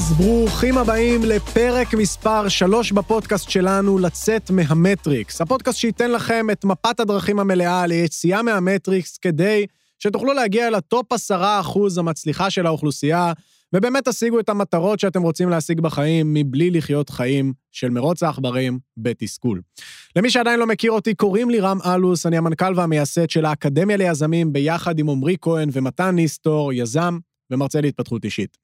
אז ברוכים הבאים לפרק מספר 3 בפודקאסט שלנו, לצאת מהמטריקס. הפודקאסט שייתן לכם את מפת הדרכים המלאה ליציאה מהמטריקס כדי שתוכלו להגיע אל ה top 10% המצליחה של האוכלוסייה, ובאמת תשיגו את המטרות שאתם רוצים להשיג בחיים מבלי לחיות חיים של מרוץ העכברים בתסכול. למי שעדיין לא מכיר אותי, קוראים לי רם אלוס, אני המנכ"ל והמייסד של האקדמיה ליזמים ביחד עם עמרי כהן ומתן ניסטור, יזם ומרצה להתפתחות אישית.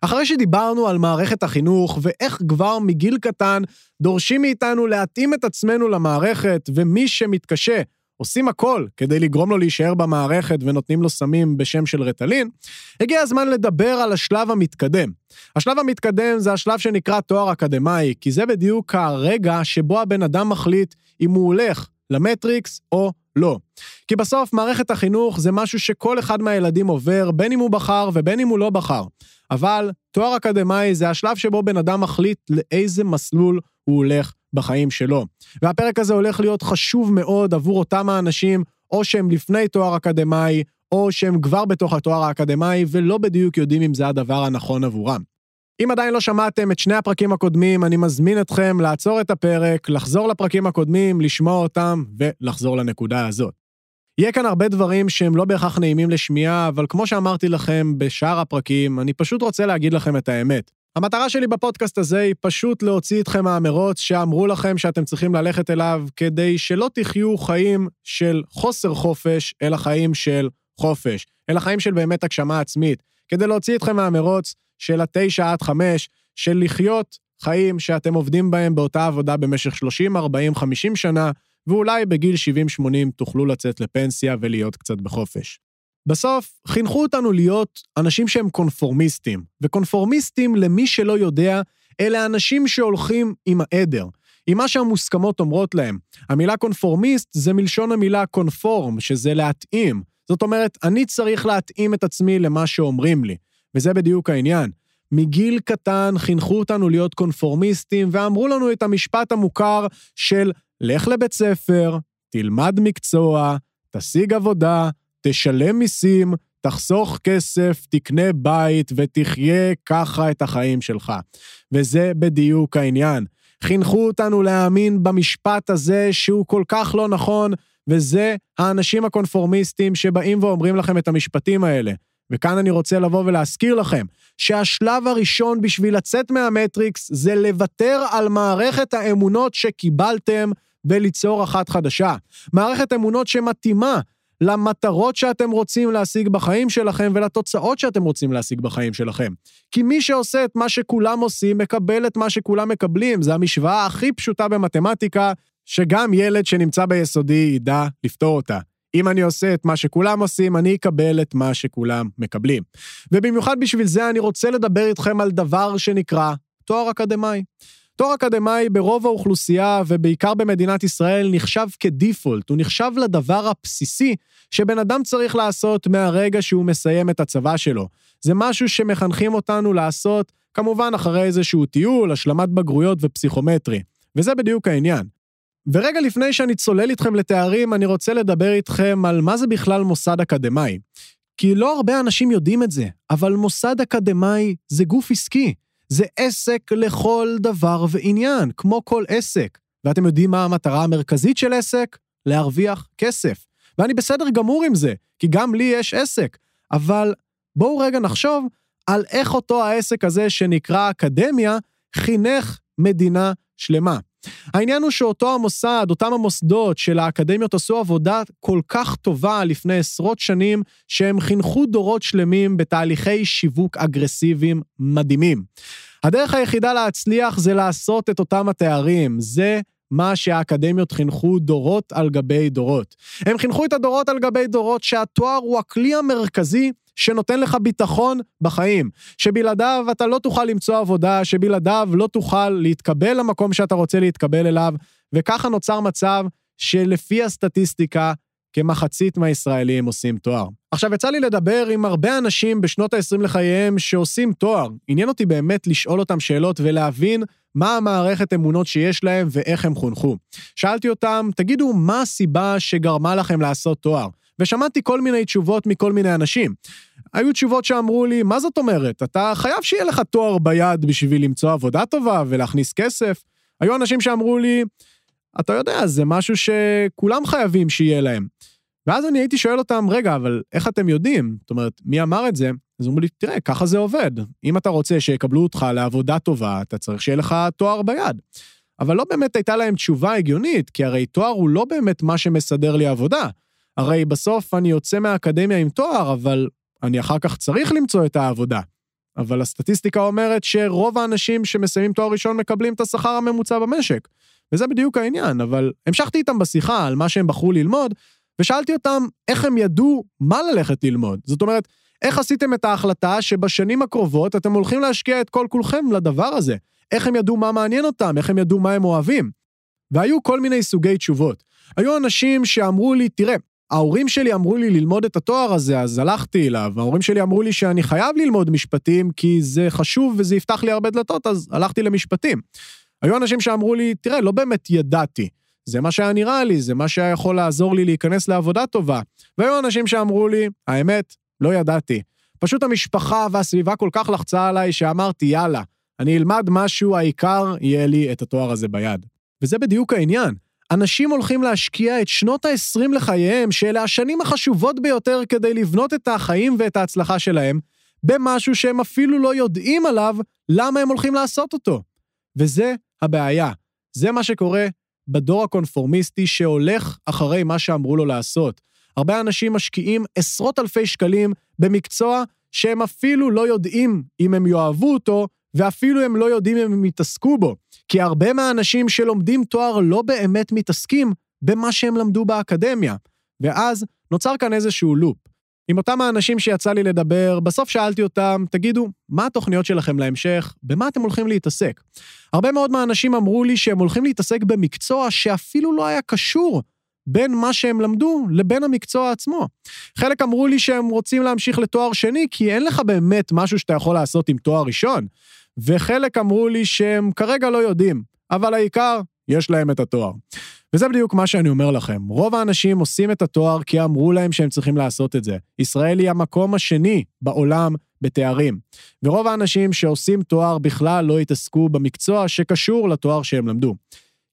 אחרי שדיברנו על מערכת החינוך ואיך כבר מגיל קטן דורשים מאיתנו להתאים את עצמנו למערכת, ומי שמתקשה עושים הכל כדי לגרום לו להישאר במערכת ונותנים לו סמים בשם של רטלין, הגיע הזמן לדבר על השלב המתקדם. השלב המתקדם זה השלב שנקרא תואר אקדמאי, כי זה בדיוק הרגע שבו הבן אדם מחליט אם הוא הולך למטריקס או לא. כי בסוף מערכת החינוך זה משהו שכל אחד מהילדים עובר, בין אם הוא בחר ובין אם הוא לא בחר. אבל תואר אקדמאי זה השלב שבו בן אדם מחליט לאיזה מסלול הוא הולך בחיים שלו. והפרק הזה הולך להיות חשוב מאוד עבור אותם האנשים, או שהם לפני תואר אקדמאי, או שהם כבר בתוך התואר האקדמאי, ולא בדיוק יודעים אם זה הדבר הנכון עבורם. אם עדיין לא שמעתם את שני הפרקים הקודמים, אני מזמין אתכם לעצור את הפרק, לחזור לפרקים הקודמים, לשמוע אותם ולחזור לנקודה הזאת. יהיה כאן הרבה דברים שהם לא בהכרח נעימים לשמיעה, אבל כמו שאמרתי לכם בשאר הפרקים, אני פשוט רוצה להגיד לכם את האמת. המטרה שלי בפודקאסט הזה היא פשוט להוציא אתכם מהמרוץ שאמרו לכם שאתם צריכים ללכת אליו, כדי שלא תחיו חיים של חוסר חופש, אלא חיים של חופש, אלא חיים של באמת הגשמה עצמית, כדי להוציא אתכם מהמרוץ של התשע עד חמש, של לחיות חיים שאתם עובדים בהם באותה עבודה במשך 30, 40, 50 שנה, ואולי בגיל 70-80 תוכלו לצאת לפנסיה ולהיות קצת בחופש. בסוף, חינכו אותנו להיות אנשים שהם קונפורמיסטים, וקונפורמיסטים, למי שלא יודע, אלה אנשים שהולכים עם העדר, עם מה שהמוסכמות אומרות להם. המילה קונפורמיסט זה מלשון המילה קונפורם, שזה להתאים. זאת אומרת, אני צריך להתאים את עצמי למה שאומרים לי, וזה בדיוק העניין. מגיל קטן חינכו אותנו להיות קונפורמיסטים, ואמרו לנו את המשפט המוכר של לך לבית ספר, תלמד מקצוע, תשיג עבודה, תשלם מיסים, תחסוך כסף, תקנה בית ותחיה ככה את החיים שלך. וזה בדיוק העניין. חינכו אותנו להאמין במשפט הזה שהוא כל כך לא נכון, וזה האנשים הקונפורמיסטים שבאים ואומרים לכם את המשפטים האלה. וכאן אני רוצה לבוא ולהזכיר לכם שהשלב הראשון בשביל לצאת מהמטריקס זה לוותר על מערכת האמונות שקיבלתם וליצור אחת חדשה. מערכת אמונות שמתאימה למטרות שאתם רוצים להשיג בחיים שלכם ולתוצאות שאתם רוצים להשיג בחיים שלכם. כי מי שעושה את מה שכולם עושים, מקבל את מה שכולם מקבלים. זו המשוואה הכי פשוטה במתמטיקה, שגם ילד שנמצא ביסודי ידע לפתור אותה. אם אני עושה את מה שכולם עושים, אני אקבל את מה שכולם מקבלים. ובמיוחד בשביל זה אני רוצה לדבר איתכם על דבר שנקרא תואר אקדמאי. תואר אקדמאי ברוב האוכלוסייה, ובעיקר במדינת ישראל, נחשב כדיפולט, הוא נחשב לדבר הבסיסי שבן אדם צריך לעשות מהרגע שהוא מסיים את הצבא שלו. זה משהו שמחנכים אותנו לעשות, כמובן אחרי איזשהו טיול, השלמת בגרויות ופסיכומטרי. וזה בדיוק העניין. ורגע לפני שאני צולל איתכם לתארים, אני רוצה לדבר איתכם על מה זה בכלל מוסד אקדמאי. כי לא הרבה אנשים יודעים את זה, אבל מוסד אקדמאי זה גוף עסקי. זה עסק לכל דבר ועניין, כמו כל עסק. ואתם יודעים מה המטרה המרכזית של עסק? להרוויח כסף. ואני בסדר גמור עם זה, כי גם לי יש עסק. אבל בואו רגע נחשוב על איך אותו העסק הזה שנקרא אקדמיה חינך מדינה שלמה. העניין הוא שאותו המוסד, אותם המוסדות של האקדמיות עשו עבודה כל כך טובה לפני עשרות שנים, שהם חינכו דורות שלמים בתהליכי שיווק אגרסיביים מדהימים. הדרך היחידה להצליח זה לעשות את אותם התארים. זה מה שהאקדמיות חינכו דורות על גבי דורות. הם חינכו את הדורות על גבי דורות שהתואר הוא הכלי המרכזי שנותן לך ביטחון בחיים, שבלעדיו אתה לא תוכל למצוא עבודה, שבלעדיו לא תוכל להתקבל למקום שאתה רוצה להתקבל אליו, וככה נוצר מצב שלפי הסטטיסטיקה, כמחצית מהישראלים עושים תואר. עכשיו, יצא לי לדבר עם הרבה אנשים בשנות ה-20 לחייהם שעושים תואר. עניין אותי באמת לשאול אותם שאלות ולהבין מה המערכת אמונות שיש להם ואיך הם חונכו. שאלתי אותם, תגידו, מה הסיבה שגרמה לכם לעשות תואר? ושמעתי כל מיני תשובות מכל מיני אנשים. היו תשובות שאמרו לי, מה זאת אומרת? אתה חייב שיהיה לך תואר ביד בשביל למצוא עבודה טובה ולהכניס כסף. היו אנשים שאמרו לי, אתה יודע, זה משהו שכולם חייבים שיהיה להם. ואז אני הייתי שואל אותם, רגע, אבל איך אתם יודעים? זאת אומרת, מי אמר את זה? אז אמרו לי, תראה, ככה זה עובד. אם אתה רוצה שיקבלו אותך לעבודה טובה, אתה צריך שיהיה לך תואר ביד. אבל לא באמת הייתה להם תשובה הגיונית, כי הרי תואר הוא לא באמת מה שמסדר לי עבודה. הרי בסוף אני יוצא מהאקדמיה עם תואר, אבל אני אחר כך צריך למצוא את העבודה. אבל הסטטיסטיקה אומרת שרוב האנשים שמסיימים תואר ראשון מקבלים את השכר הממוצע במשק. וזה בדיוק העניין, אבל המשכתי איתם בשיחה על מה שהם בחרו ללמוד, ושאלתי אותם איך הם ידעו מה ללכת ללמוד. זאת אומרת, איך עשיתם את ההחלטה שבשנים הקרובות אתם הולכים להשקיע את כל כולכם לדבר הזה? איך הם ידעו מה מעניין אותם? איך הם ידעו מה הם אוהבים? והיו כל מיני סוגי תשובות. היו אנשים שאמרו לי, תראה, ההורים שלי אמרו לי ללמוד את התואר הזה, אז הלכתי אליו. ההורים שלי אמרו לי שאני חייב ללמוד משפטים, כי זה חשוב וזה יפתח לי הרבה דלתות, אז הלכתי למשפטים. היו אנשים שאמרו לי, תראה, לא באמת ידעתי. זה מה שהיה נראה לי, זה מה שהיה יכול לעזור לי להיכנס לעבודה טובה. והיו אנשים שאמרו לי, האמת, לא ידעתי. פשוט המשפחה והסביבה כל כך לחצה עליי, שאמרתי, יאללה, אני אלמד משהו, העיקר יהיה לי את התואר הזה ביד. וזה בדיוק העניין. אנשים הולכים להשקיע את שנות ה-20 לחייהם, שאלה השנים החשובות ביותר כדי לבנות את החיים ואת ההצלחה שלהם, במשהו שהם אפילו לא יודעים עליו למה הם הולכים לעשות אותו. וזה הבעיה. זה מה שקורה בדור הקונפורמיסטי שהולך אחרי מה שאמרו לו לעשות. הרבה אנשים משקיעים עשרות אלפי שקלים במקצוע שהם אפילו לא יודעים אם הם יאהבו אותו, ואפילו הם לא יודעים אם הם יתעסקו בו. כי הרבה מהאנשים שלומדים תואר לא באמת מתעסקים במה שהם למדו באקדמיה. ואז נוצר כאן איזשהו לופ. עם אותם האנשים שיצא לי לדבר, בסוף שאלתי אותם, תגידו, מה התוכניות שלכם להמשך? במה אתם הולכים להתעסק? הרבה מאוד מהאנשים אמרו לי שהם הולכים להתעסק במקצוע שאפילו לא היה קשור בין מה שהם למדו לבין המקצוע עצמו. חלק אמרו לי שהם רוצים להמשיך לתואר שני, כי אין לך באמת משהו שאתה יכול לעשות עם תואר ראשון. וחלק אמרו לי שהם כרגע לא יודעים, אבל העיקר, יש להם את התואר. וזה בדיוק מה שאני אומר לכם. רוב האנשים עושים את התואר כי אמרו להם שהם צריכים לעשות את זה. ישראל היא המקום השני בעולם בתארים. ורוב האנשים שעושים תואר בכלל לא התעסקו במקצוע שקשור לתואר שהם למדו.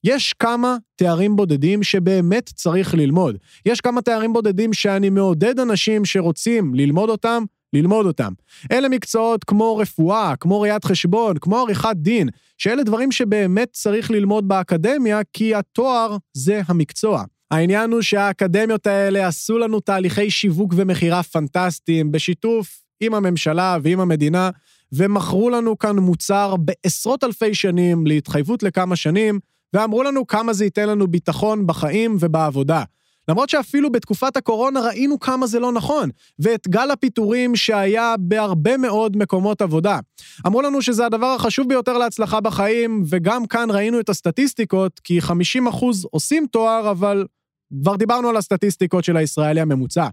יש כמה תארים בודדים שבאמת צריך ללמוד. יש כמה תארים בודדים שאני מעודד אנשים שרוצים ללמוד אותם, ללמוד אותם. אלה מקצועות כמו רפואה, כמו ראיית חשבון, כמו עריכת דין, שאלה דברים שבאמת צריך ללמוד באקדמיה, כי התואר זה המקצוע. העניין הוא שהאקדמיות האלה עשו לנו תהליכי שיווק ומכירה פנטסטיים, בשיתוף עם הממשלה ועם המדינה, ומכרו לנו כאן מוצר בעשרות אלפי שנים, להתחייבות לכמה שנים, ואמרו לנו כמה זה ייתן לנו ביטחון בחיים ובעבודה. למרות שאפילו בתקופת הקורונה ראינו כמה זה לא נכון, ואת גל הפיטורים שהיה בהרבה מאוד מקומות עבודה. אמרו לנו שזה הדבר החשוב ביותר להצלחה בחיים, וגם כאן ראינו את הסטטיסטיקות, כי 50% עושים תואר, אבל כבר דיברנו על הסטטיסטיקות של הישראלי הממוצע.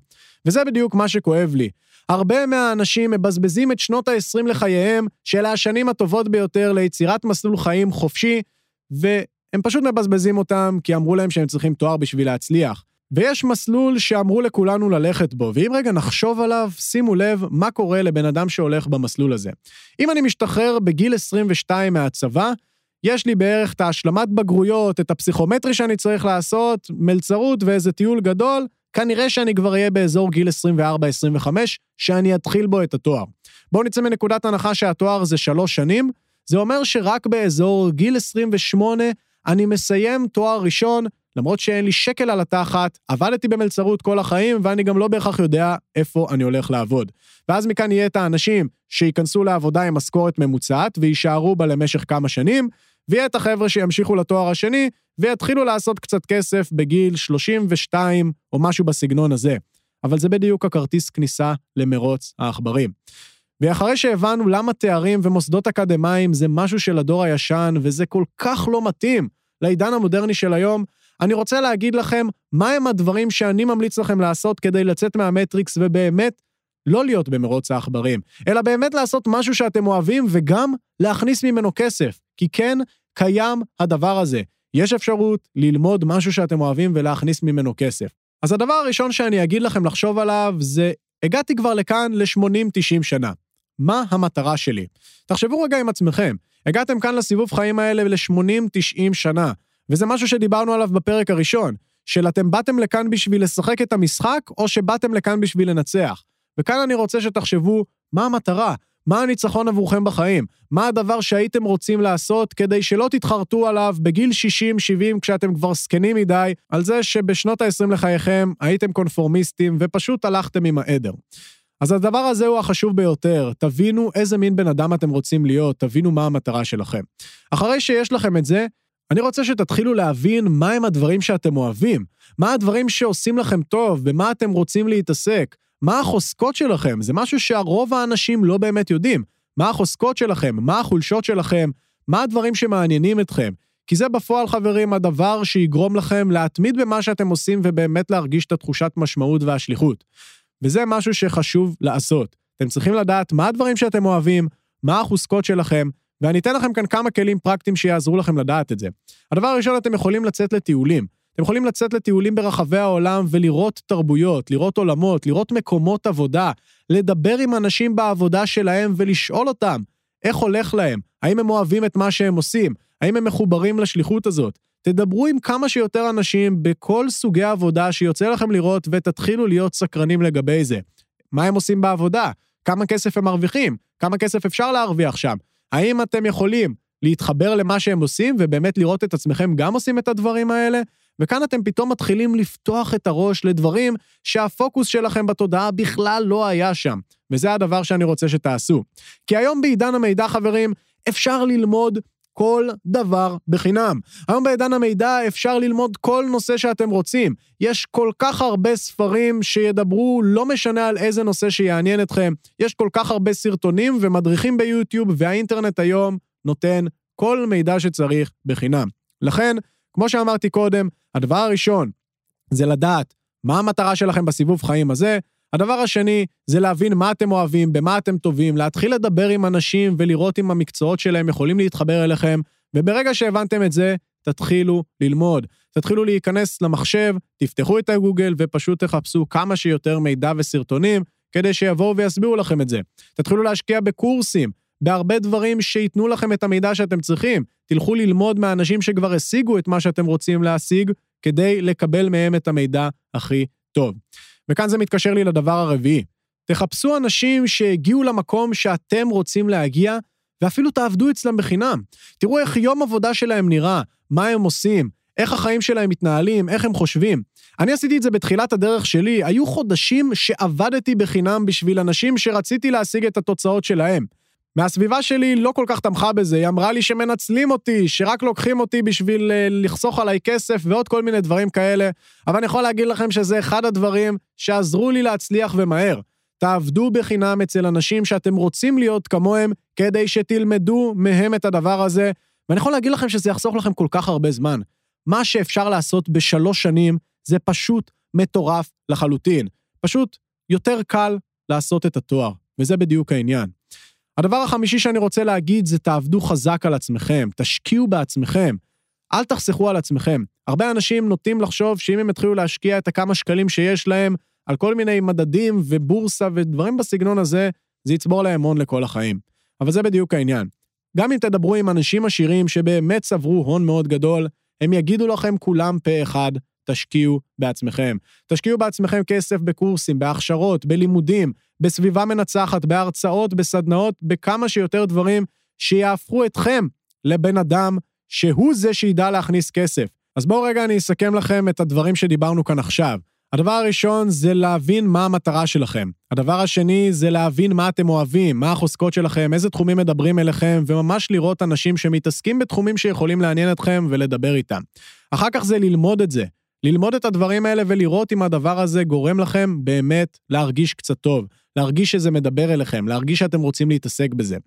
וזה בדיוק מה שכואב לי. הרבה מהאנשים מבזבזים את שנות ה-20 לחייהם, שאלה השנים הטובות ביותר ליצירת מסלול חיים חופשי, והם פשוט מבזבזים אותם כי אמרו להם שהם צריכים תואר בשביל להצליח. ויש מסלול שאמרו לכולנו ללכת בו, ואם רגע נחשוב עליו, שימו לב מה קורה לבן אדם שהולך במסלול הזה. אם אני משתחרר בגיל 22 מהצבא, יש לי בערך את ההשלמת בגרויות, את הפסיכומטרי שאני צריך לעשות, מלצרות ואיזה טיול גדול, כנראה שאני כבר אהיה באזור גיל 24-25, שאני אתחיל בו את התואר. בואו נצא מנקודת הנחה שהתואר זה שלוש שנים, זה אומר שרק באזור גיל 28 אני מסיים תואר ראשון, למרות שאין לי שקל על התחת, עבדתי במלצרות כל החיים, ואני גם לא בהכרח יודע איפה אני הולך לעבוד. ואז מכאן יהיה את האנשים שייכנסו לעבודה עם משכורת ממוצעת, ויישארו בה למשך כמה שנים, ויהיה את החבר'ה שימשיכו לתואר השני, ויתחילו לעשות קצת כסף בגיל 32 או משהו בסגנון הזה. אבל זה בדיוק הכרטיס כניסה למרוץ העכברים. ואחרי שהבנו למה תארים ומוסדות אקדמיים זה משהו של הדור הישן, וזה כל כך לא מתאים לעידן המודרני של היום, אני רוצה להגיד לכם מהם הדברים שאני ממליץ לכם לעשות כדי לצאת מהמטריקס ובאמת לא להיות במרוץ העכברים, אלא באמת לעשות משהו שאתם אוהבים וגם להכניס ממנו כסף. כי כן, קיים הדבר הזה. יש אפשרות ללמוד משהו שאתם אוהבים ולהכניס ממנו כסף. אז הדבר הראשון שאני אגיד לכם לחשוב עליו זה הגעתי כבר לכאן ל-80-90 שנה. מה המטרה שלי? תחשבו רגע עם עצמכם, הגעתם כאן לסיבוב חיים האלה ל-80-90 שנה, וזה משהו שדיברנו עליו בפרק הראשון, של אתם באתם לכאן בשביל לשחק את המשחק, או שבאתם לכאן בשביל לנצח. וכאן אני רוצה שתחשבו, מה המטרה? מה הניצחון עבורכם בחיים? מה הדבר שהייתם רוצים לעשות כדי שלא תתחרטו עליו בגיל 60-70 כשאתם כבר זקנים מדי, על זה שבשנות ה-20 לחייכם הייתם קונפורמיסטים ופשוט הלכתם עם העדר. אז הדבר הזה הוא החשוב ביותר, תבינו איזה מין בן אדם אתם רוצים להיות, תבינו מה המטרה שלכם. אחרי שיש לכם את זה, אני רוצה שתתחילו להבין מהם הדברים שאתם אוהבים, מה הדברים שעושים לכם טוב, במה אתם רוצים להתעסק, מה החוזקות שלכם, זה משהו שהרוב האנשים לא באמת יודעים. מה החוזקות שלכם, מה החולשות שלכם, מה הדברים שמעניינים אתכם. כי זה בפועל, חברים, הדבר שיגרום לכם להתמיד במה שאתם עושים ובאמת להרגיש את התחושת משמעות והשליחות. וזה משהו שחשוב לעשות. אתם צריכים לדעת מה הדברים שאתם אוהבים, מה החוזקות שלכם, ואני אתן לכם כאן כמה כלים פרקטיים שיעזרו לכם לדעת את זה. הדבר הראשון, אתם יכולים לצאת לטיולים. אתם יכולים לצאת לטיולים ברחבי העולם ולראות תרבויות, לראות עולמות, לראות מקומות עבודה, לדבר עם אנשים בעבודה שלהם ולשאול אותם איך הולך להם, האם הם אוהבים את מה שהם עושים, האם הם מחוברים לשליחות הזאת. תדברו עם כמה שיותר אנשים בכל סוגי עבודה שיוצא לכם לראות ותתחילו להיות סקרנים לגבי זה. מה הם עושים בעבודה? כמה כסף הם מרוויחים? כמה כסף אפשר להרוויח שם? האם אתם יכולים להתחבר למה שהם עושים ובאמת לראות את עצמכם גם עושים את הדברים האלה? וכאן אתם פתאום מתחילים לפתוח את הראש לדברים שהפוקוס שלכם בתודעה בכלל לא היה שם. וזה הדבר שאני רוצה שתעשו. כי היום בעידן המידע, חברים, אפשר ללמוד כל דבר בחינם. היום בעידן המידע אפשר ללמוד כל נושא שאתם רוצים. יש כל כך הרבה ספרים שידברו, לא משנה על איזה נושא שיעניין אתכם. יש כל כך הרבה סרטונים ומדריכים ביוטיוב, והאינטרנט היום נותן כל מידע שצריך בחינם. לכן, כמו שאמרתי קודם, הדבר הראשון זה לדעת מה המטרה שלכם בסיבוב חיים הזה. הדבר השני זה להבין מה אתם אוהבים, במה אתם טובים, להתחיל לדבר עם אנשים ולראות אם המקצועות שלהם יכולים להתחבר אליכם, וברגע שהבנתם את זה, תתחילו ללמוד. תתחילו להיכנס למחשב, תפתחו את הגוגל ופשוט תחפשו כמה שיותר מידע וסרטונים כדי שיבואו ויסבירו לכם את זה. תתחילו להשקיע בקורסים, בהרבה דברים שייתנו לכם את המידע שאתם צריכים. תלכו ללמוד מהאנשים שכבר השיגו את מה שאתם רוצים להשיג, כדי לקבל מהם את המידע הכי טוב. וכאן זה מתקשר לי לדבר הרביעי. תחפשו אנשים שהגיעו למקום שאתם רוצים להגיע, ואפילו תעבדו אצלם בחינם. תראו איך יום עבודה שלהם נראה, מה הם עושים, איך החיים שלהם מתנהלים, איך הם חושבים. אני עשיתי את זה בתחילת הדרך שלי, היו חודשים שעבדתי בחינם בשביל אנשים שרציתי להשיג את התוצאות שלהם. מהסביבה שלי לא כל כך תמכה בזה, היא אמרה לי שמנצלים אותי, שרק לוקחים אותי בשביל uh, לחסוך עליי כסף ועוד כל מיני דברים כאלה, אבל אני יכול להגיד לכם שזה אחד הדברים שעזרו לי להצליח ומהר. תעבדו בחינם אצל אנשים שאתם רוצים להיות כמוהם, כדי שתלמדו מהם את הדבר הזה, ואני יכול להגיד לכם שזה יחסוך לכם כל כך הרבה זמן. מה שאפשר לעשות בשלוש שנים זה פשוט מטורף לחלוטין. פשוט יותר קל לעשות את התואר, וזה בדיוק העניין. הדבר החמישי שאני רוצה להגיד זה תעבדו חזק על עצמכם, תשקיעו בעצמכם. אל תחסכו על עצמכם. הרבה אנשים נוטים לחשוב שאם הם יתחילו להשקיע את הכמה שקלים שיש להם על כל מיני מדדים ובורסה ודברים בסגנון הזה, זה יצבור להם הון לכל החיים. אבל זה בדיוק העניין. גם אם תדברו עם אנשים עשירים שבאמת צברו הון מאוד גדול, הם יגידו לכם כולם פה אחד, תשקיעו בעצמכם. תשקיעו בעצמכם כסף בקורסים, בהכשרות, בלימודים, בסביבה מנצחת, בהרצאות, בסדנאות, בכמה שיותר דברים שיהפכו אתכם לבן אדם שהוא זה שידע להכניס כסף. אז בואו רגע אני אסכם לכם את הדברים שדיברנו כאן עכשיו. הדבר הראשון זה להבין מה המטרה שלכם. הדבר השני זה להבין מה אתם אוהבים, מה החוזקות שלכם, איזה תחומים מדברים אליכם, וממש לראות אנשים שמתעסקים בתחומים שיכולים לעניין אתכם ולדבר איתם. אחר כך זה ללמוד את זה. ללמוד את הדברים האלה ולראות אם הדבר הזה גורם לכם באמת להרגיש קצת טוב, להרגיש שזה מדבר אליכם, להרגיש שאתם רוצים להתעסק בזה.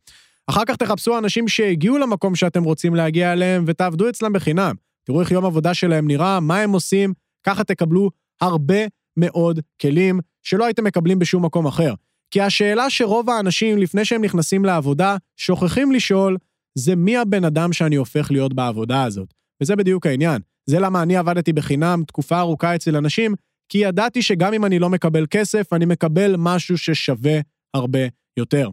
אחר כך תחפשו אנשים שהגיעו למקום שאתם רוצים להגיע אליהם ותעבדו אצלם בחינם. תראו איך יום עבודה שלהם נראה, מה הם עושים, ככה תקבלו הרבה מאוד כלים שלא הייתם מקבלים בשום מקום אחר. כי השאלה שרוב האנשים, לפני שהם נכנסים לעבודה, שוכחים לשאול, זה מי הבן אדם שאני הופך להיות בעבודה הזאת. וזה בדיוק העניין. זה למה אני עבדתי בחינם תקופה ארוכה אצל אנשים, כי ידעתי שגם אם אני לא מקבל כסף, אני מקבל משהו ששווה הרבה יותר.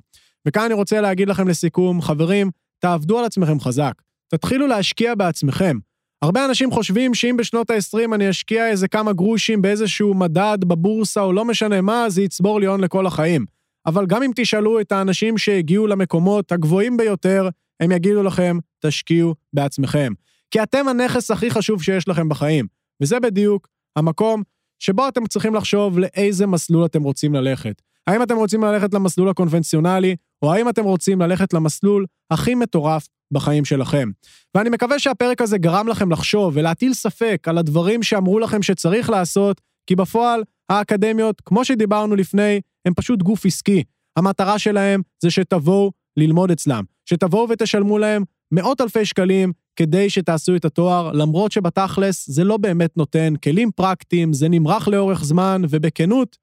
וכאן אני רוצה להגיד לכם לסיכום, חברים, תעבדו על עצמכם חזק. תתחילו להשקיע בעצמכם. הרבה אנשים חושבים שאם בשנות ה-20 אני אשקיע איזה כמה גרושים באיזשהו מדד בבורסה או לא משנה מה, זה יצבור לי הון לכל החיים. אבל גם אם תשאלו את האנשים שהגיעו למקומות הגבוהים ביותר, הם יגידו לכם, תשקיעו בעצמכם. כי אתם הנכס הכי חשוב שיש לכם בחיים. וזה בדיוק המקום שבו אתם צריכים לחשוב לאיזה מסלול אתם רוצים ללכת. האם אתם רוצים ללכת למסלול הקונבנציונלי, או האם אתם רוצים ללכת למסלול הכי מטורף בחיים שלכם. ואני מקווה שהפרק הזה גרם לכם לחשוב ולהטיל ספק על הדברים שאמרו לכם שצריך לעשות, כי בפועל האקדמיות, כמו שדיברנו לפני, הם פשוט גוף עסקי. המטרה שלהם זה שתבואו ללמוד אצלם, שתבואו ותשלמו להם מאות אלפי שקלים כדי שתעשו את התואר, למרות שבתכלס זה לא באמת נותן כלים פרקטיים, זה נמרח לאורך זמן, ובכנות,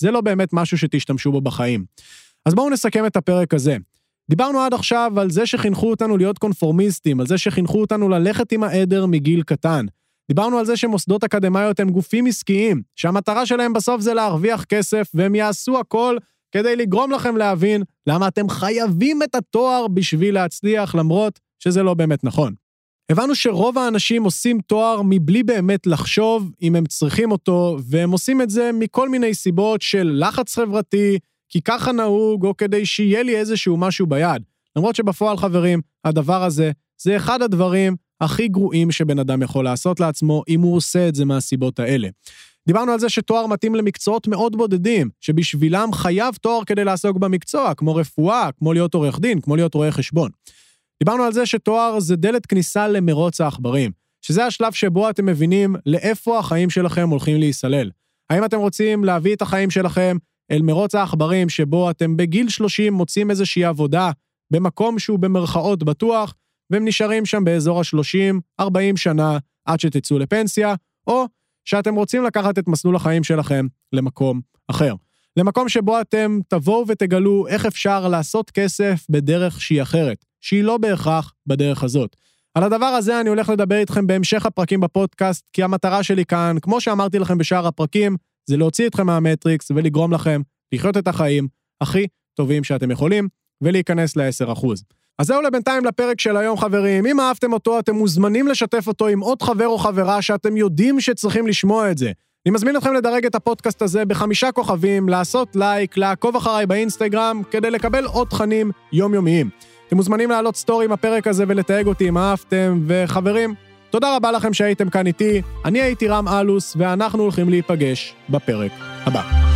זה לא באמת משהו שתשתמשו בו בחיים. אז בואו נסכם את הפרק הזה. דיברנו עד עכשיו על זה שחינכו אותנו להיות קונפורמיסטים, על זה שחינכו אותנו ללכת עם העדר מגיל קטן. דיברנו על זה שמוסדות אקדמיות הם גופים עסקיים, שהמטרה שלהם בסוף זה להרוויח כסף, והם יעשו הכל כדי לגרום לכם להבין למה אתם חייבים את התואר בשביל להצליח, למרות שזה לא באמת נכון. הבנו שרוב האנשים עושים תואר מבלי באמת לחשוב אם הם צריכים אותו, והם עושים את זה מכל מיני סיבות של לחץ חברתי, כי ככה נהוג, או כדי שיהיה לי איזשהו משהו ביד. למרות שבפועל, חברים, הדבר הזה זה אחד הדברים הכי גרועים שבן אדם יכול לעשות לעצמו, אם הוא עושה את זה מהסיבות האלה. דיברנו על זה שתואר מתאים למקצועות מאוד בודדים, שבשבילם חייב תואר כדי לעסוק במקצוע, כמו רפואה, כמו להיות עורך דין, כמו להיות רואה חשבון. דיברנו על זה שתואר זה דלת כניסה למרוץ העכברים, שזה השלב שבו אתם מבינים לאיפה החיים שלכם הולכים להיסלל. האם אתם רוצים להביא את החיים שלכם אל מרוץ העכברים שבו אתם בגיל 30 מוצאים איזושהי עבודה במקום שהוא במרכאות בטוח, והם נשארים שם באזור ה-30-40 שנה עד שתצאו לפנסיה, או שאתם רוצים לקחת את מסלול החיים שלכם למקום אחר. למקום שבו אתם תבואו ותגלו איך אפשר לעשות כסף בדרך שהיא אחרת, שהיא לא בהכרח בדרך הזאת. על הדבר הזה אני הולך לדבר איתכם בהמשך הפרקים בפודקאסט, כי המטרה שלי כאן, כמו שאמרתי לכם בשאר הפרקים, זה להוציא אתכם מהמטריקס ולגרום לכם לחיות את החיים הכי טובים שאתם יכולים, ולהיכנס ל-10%. אז זהו לבינתיים לפרק של היום, חברים. אם אהבתם אותו, אתם מוזמנים לשתף אותו עם עוד חבר או חברה שאתם יודעים שצריכים לשמוע את זה. אני מזמין אתכם לדרג את הפודקאסט הזה בחמישה כוכבים, לעשות לייק, לעקוב אחריי באינסטגרם, כדי לקבל עוד תכנים יומיומיים. אתם מוזמנים להעלות סטורי עם הפרק הזה ולתייג אותי אם אהבתם, וחברים, תודה רבה לכם שהייתם כאן איתי, אני הייתי רם אלוס, ואנחנו הולכים להיפגש בפרק הבא.